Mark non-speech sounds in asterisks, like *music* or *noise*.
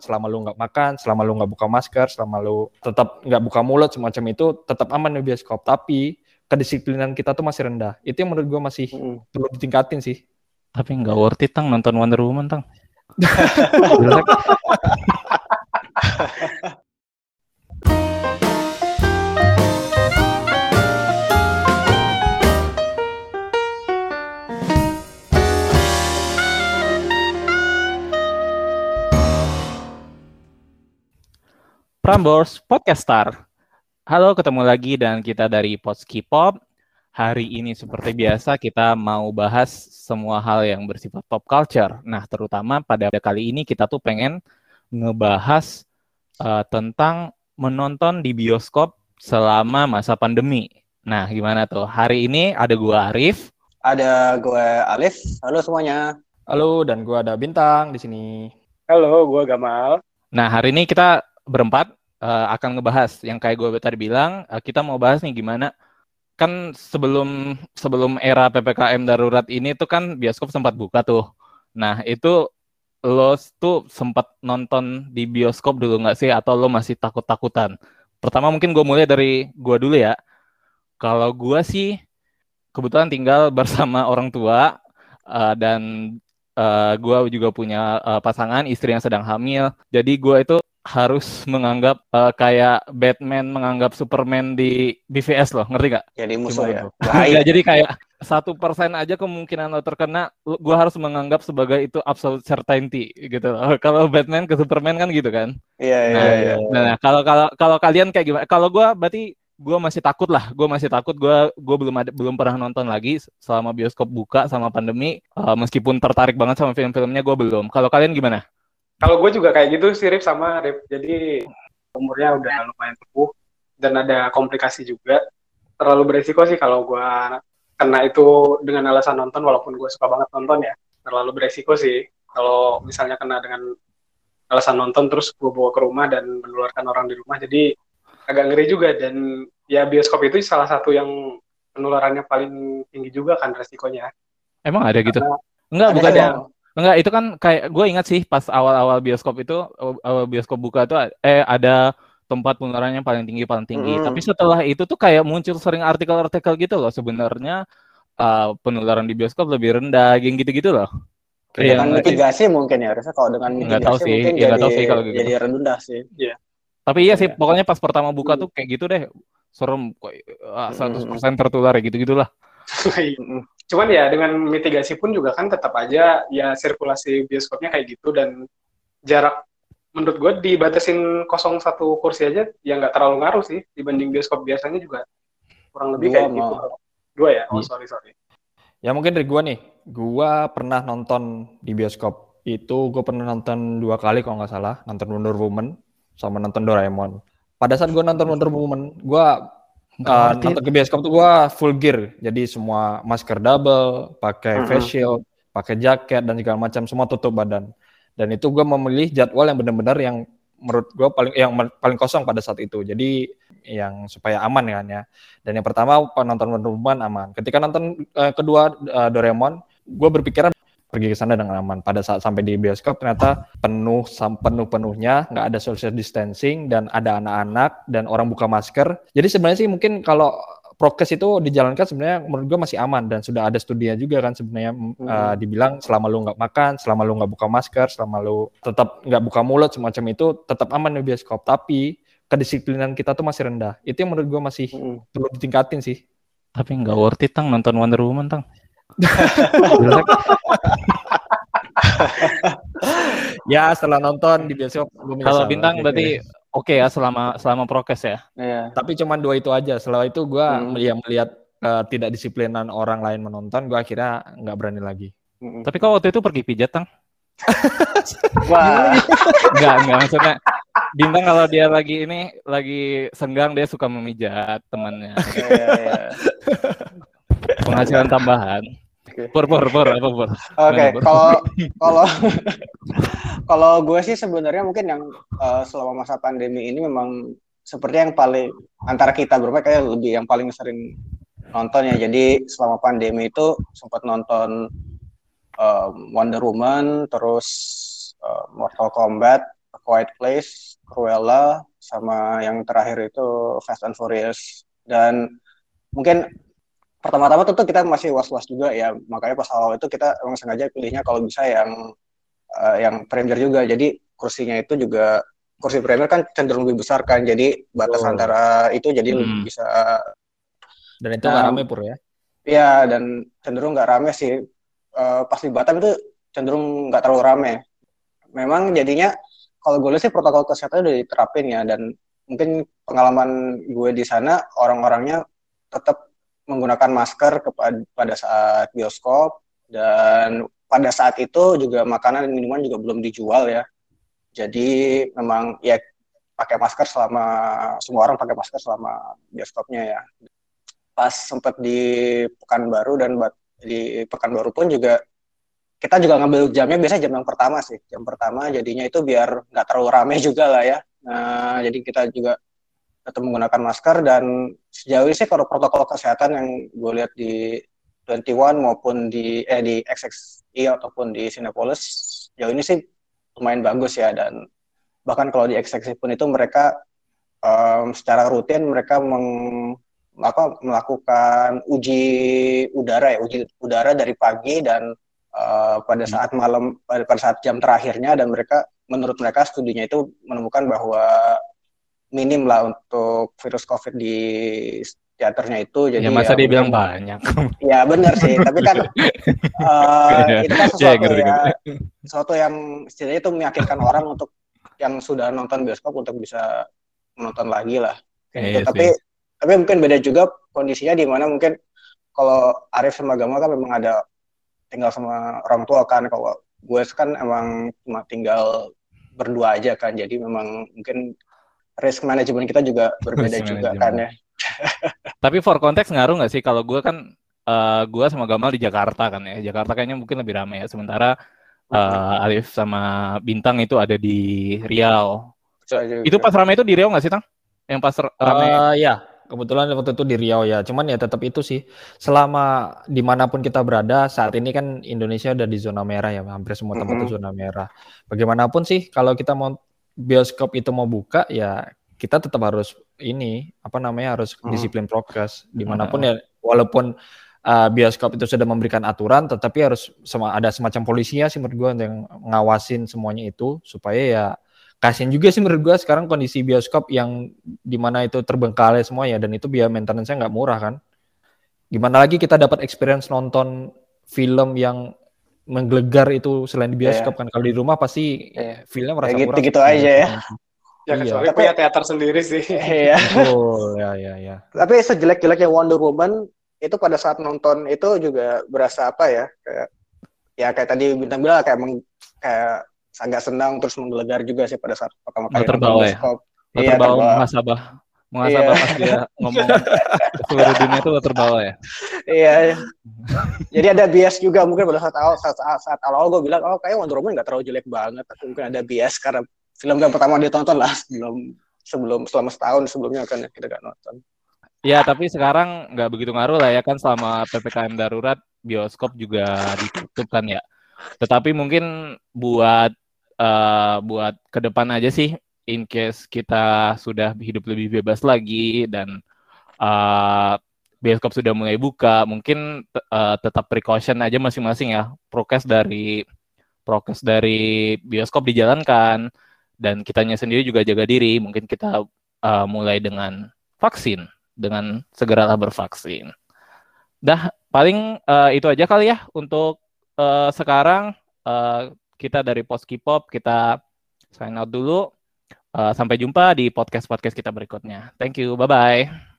selama lu nggak makan, selama lu nggak buka masker, selama lu tetap nggak buka mulut semacam itu tetap aman di bioskop. Tapi kedisiplinan kita tuh masih rendah. Itu yang menurut gue masih hmm. perlu ditingkatin sih. Tapi nggak worth it tang nonton Wonder Woman tang. *laughs* *laughs* Prambors Podcast Star. Halo, ketemu lagi dan kita dari Potski Pop. Hari ini seperti biasa kita mau bahas semua hal yang bersifat pop culture. Nah, terutama pada kali ini kita tuh pengen ngebahas uh, tentang menonton di bioskop selama masa pandemi. Nah, gimana tuh? Hari ini ada gua Arif, ada gue Alif. Halo semuanya. Halo, dan gua ada Bintang di sini. Halo, gua Gamal. Nah, hari ini kita berempat uh, akan ngebahas yang kayak gue tadi bilang uh, kita mau bahas nih gimana. Kan sebelum sebelum era ppkm darurat ini tuh kan bioskop sempat buka tuh. Nah itu lo tuh sempat nonton di bioskop dulu nggak sih? Atau lo masih takut takutan pertama mungkin gue mulai dari gue dulu ya. Kalau gue sih kebetulan tinggal *laughs* bersama orang tua uh, dan uh, gue juga punya uh, pasangan istri yang sedang hamil. Jadi gue itu harus menganggap uh, kayak Batman menganggap Superman di BVS loh, ngerti gak? Jadi musuh ya. *laughs* ya jadi kayak satu persen aja kemungkinan lo terkena, gue harus menganggap sebagai itu absolute certainty gitu. *laughs* Kalau Batman ke Superman kan gitu kan? Iya iya. Nah, iya. Nah kalau kalau kalau kalian kayak gimana? Kalau gue berarti gue masih takut lah, gue masih takut. Gue gue belum ada belum pernah nonton lagi selama bioskop buka sama pandemi. Uh, meskipun tertarik banget sama film-filmnya, gue belum. Kalau kalian gimana? Kalau gue juga kayak gitu sih Rip sama Rip. Jadi umurnya udah lumayan tepuh dan ada komplikasi juga. Terlalu beresiko sih kalau gue kena itu dengan alasan nonton walaupun gue suka banget nonton ya. Terlalu beresiko sih kalau misalnya kena dengan alasan nonton terus gue bawa ke rumah dan menularkan orang di rumah. Jadi agak ngeri juga dan ya bioskop itu salah satu yang penularannya paling tinggi juga kan resikonya. Emang ada gitu? Karena Enggak, bukan ya. Enggak, itu kan kayak gue ingat sih pas awal-awal bioskop itu awal bioskop buka tuh eh ada tempat penularannya paling tinggi paling tinggi. Mm. Tapi setelah itu tuh kayak muncul sering artikel-artikel gitu loh sebenarnya uh, penularan di bioskop lebih rendah, yang gitu-gitu loh. Dengan mitigasi mungkin ya, harusnya kalau dengan mitigasi tahu sih, mungkin ya, jadi, tahu sih kalau gitu. jadi rendah sih. Iya. Yeah. Tapi iya sih, yeah. pokoknya pas pertama buka mm. tuh kayak gitu deh, serem, kok uh, 100% tertular ya gitu-gitulah. *laughs* Cuman ya dengan mitigasi pun juga kan tetap aja ya sirkulasi bioskopnya kayak gitu dan jarak menurut gue dibatasin kosong satu kursi aja ya nggak terlalu ngaruh sih dibanding bioskop biasanya juga kurang lebih dua kayak gitu. Dua ya? Oh iya. sorry sorry. Ya mungkin dari gue nih, gue pernah nonton di bioskop itu gue pernah nonton dua kali kalau nggak salah nonton Wonder Woman sama nonton Doraemon. Pada saat gue nonton Wonder Woman, gue Uh, nonton ke bioskop tuh gua full gear, jadi semua masker double, pakai uh-huh. face shield, pakai jaket dan segala macam, semua tutup badan. Dan itu gua memilih jadwal yang benar-benar yang menurut gua paling yang paling kosong pada saat itu. Jadi yang supaya aman kan ya. Dan yang pertama penonton Woman aman. Ketika nonton uh, kedua uh, Doraemon, gue berpikiran pergi ke sana dengan aman. Pada saat sampai di bioskop ternyata penuh penuh penuhnya, nggak ada social distancing dan ada anak-anak dan orang buka masker. Jadi sebenarnya sih mungkin kalau prokes itu dijalankan sebenarnya menurut gue masih aman dan sudah ada studinya juga kan sebenarnya hmm. uh, dibilang selama lu nggak makan, selama lu nggak buka masker, selama lu tetap nggak buka mulut semacam itu tetap aman di bioskop. Tapi kedisiplinan kita tuh masih rendah. Itu yang menurut gue masih hmm. perlu ditingkatin sih. Tapi nggak worth it tang nonton Wonder Woman tang. *laughs* ya setelah nonton di bioskop kalau bintang berarti oke okay ya selama selama prokes ya. Iya. Tapi cuma dua itu aja. Setelah itu gue hmm. melihat melihat uh, tidak disiplinan orang lain menonton, gue akhirnya nggak berani lagi. Hmm. Tapi kau waktu itu pergi pijat tang? *laughs* Wah, enggak enggak maksudnya bintang kalau dia lagi ini lagi senggang dia suka memijat temannya. Iya, iya. *laughs* Penghasilan tambahan. Okay. Pur, pur, pur, apa pur? Oke, kalau kalau kalau gue sih sebenarnya mungkin yang uh, selama masa pandemi ini memang seperti yang paling antara kita berdua kayak lebih yang paling sering nonton ya. Jadi selama pandemi itu sempat nonton uh, Wonder Woman, terus uh, Mortal Kombat, Quiet Place, Cruella, sama yang terakhir itu Fast and Furious. Dan mungkin pertama-tama tentu kita masih was-was juga ya, makanya pas awal itu kita emang sengaja pilihnya kalau bisa yang uh, yang Premier juga. Jadi kursinya itu juga kursi Premier kan cenderung lebih besar kan, jadi batas oh. antara itu jadi hmm. lebih bisa. Dan itu nggak um, rame pur ya? Iya dan cenderung nggak rame sih. Uh, pas di Batam itu cenderung nggak terlalu rame. Memang jadinya kalau gue lihat sih protokol kesehatan udah diterapin ya dan mungkin pengalaman gue di sana orang-orangnya tetap menggunakan masker pada saat bioskop dan pada saat itu juga makanan dan minuman juga belum dijual ya. Jadi memang ya pakai masker selama semua orang pakai masker selama bioskopnya ya. Pas sempat di Pekanbaru dan di Pekanbaru pun juga kita juga ngambil jamnya biasanya jam yang pertama sih jam pertama jadinya itu biar nggak terlalu rame juga lah ya nah, jadi kita juga tetap menggunakan masker. Dan sejauh ini sih kalau protokol kesehatan yang gue lihat di 21 maupun di eh di XXI ataupun di Cinepolis jauh ini sih lumayan bagus ya. Dan bahkan kalau di XXI pun itu mereka um, secara rutin mereka meng, apa, melakukan uji udara ya uji udara dari pagi dan uh, pada hmm. saat malam pada, pada saat jam terakhirnya. Dan mereka menurut mereka studinya itu menemukan bahwa minim lah untuk virus COVID di teaternya itu jadi ya masa ya, dia bilang banyak. *laughs* Ya benar sih. Tapi kan uh, *laughs* itu kan sesuatu ya, ya sesuatu yang setidaknya itu meyakinkan orang untuk yang sudah nonton bioskop untuk bisa menonton lagi lah. Gitu. iya tapi tapi mungkin beda juga kondisinya di mana mungkin kalau Arif sama Gama kan memang ada tinggal sama orang tua kan. Kalau gue kan emang cuma tinggal berdua aja kan. Jadi memang mungkin risk management kita juga *laughs* berbeda risk juga kan ya. *laughs* Tapi for konteks ngaruh nggak sih? Kalau gue kan uh, gue sama Gamal di Jakarta kan ya. Jakarta kayaknya mungkin lebih ramai ya. Sementara uh, Alif sama Bintang itu ada di Riau. Itu pas ramai itu di Riau nggak sih Tang? Yang pas ramai. Uh, ya kebetulan waktu itu di Riau ya. Cuman ya tetap itu sih. Selama di mana pun kita berada, saat ini kan Indonesia udah di zona merah ya, hampir semua tempat mm -hmm. zona merah. Bagaimanapun sih, kalau kita mau bioskop itu mau buka, ya kita tetap harus ini apa namanya harus mm. disiplin prokes. Di mana pun mm. ya, walaupun uh, bioskop itu sudah memberikan aturan, tetapi harus sama ada semacam polisinya sih menurut gue yang ngawasin semuanya itu supaya ya kasian juga sih menurut gue sekarang kondisi bioskop yang di mana itu terbengkalai semua ya dan itu biaya maintenance-nya nggak murah kan. Gimana lagi kita dapat experience nonton film yang menggelegar itu selain di bioskop yeah. kan kalau di rumah pasti yeah. filmnya merasa gitu, murah. Gitu aja ya. Ya kecuali iya. punya teater sendiri sih. Iya. *laughs* oh, ya ya ya. Tapi sejelek-jeleknya Wonder Woman itu pada saat nonton itu juga berasa apa ya? Kayak ya kayak tadi bintang bilang kayak meng, kayak agak senang terus menggelegar juga sih pada saat pertama kali terbawa ya. Iya, terbawa muhasabah. Muhasabah iya. pas dia ngomong seluruh dunia itu lo terbawa ya. iya. Jadi ada bias juga mungkin pada saat awal saat, saat, saat awal gue bilang oh kayak Wonder Woman nggak terlalu jelek banget tapi mungkin ada bias karena film yang pertama dia tonton lah sebelum sebelum selama setahun sebelumnya kan kita gak nonton. Ya, tapi sekarang nggak begitu ngaruh lah ya kan selama PPKM darurat bioskop juga ditutup kan ya. Tetapi mungkin buat uh, buat ke depan aja sih in case kita sudah hidup lebih bebas lagi dan uh, bioskop sudah mulai buka mungkin uh, tetap precaution aja masing-masing ya. Prokes dari prokes dari bioskop dijalankan dan kitanya sendiri juga jaga diri. Mungkin kita uh, mulai dengan vaksin dengan segeralah bervaksin. Dah paling uh, itu aja kali ya untuk uh, sekarang. Uh, kita dari Post K-pop kita sign out dulu. Uh, sampai jumpa di podcast-podcast kita berikutnya. Thank you. Bye-bye.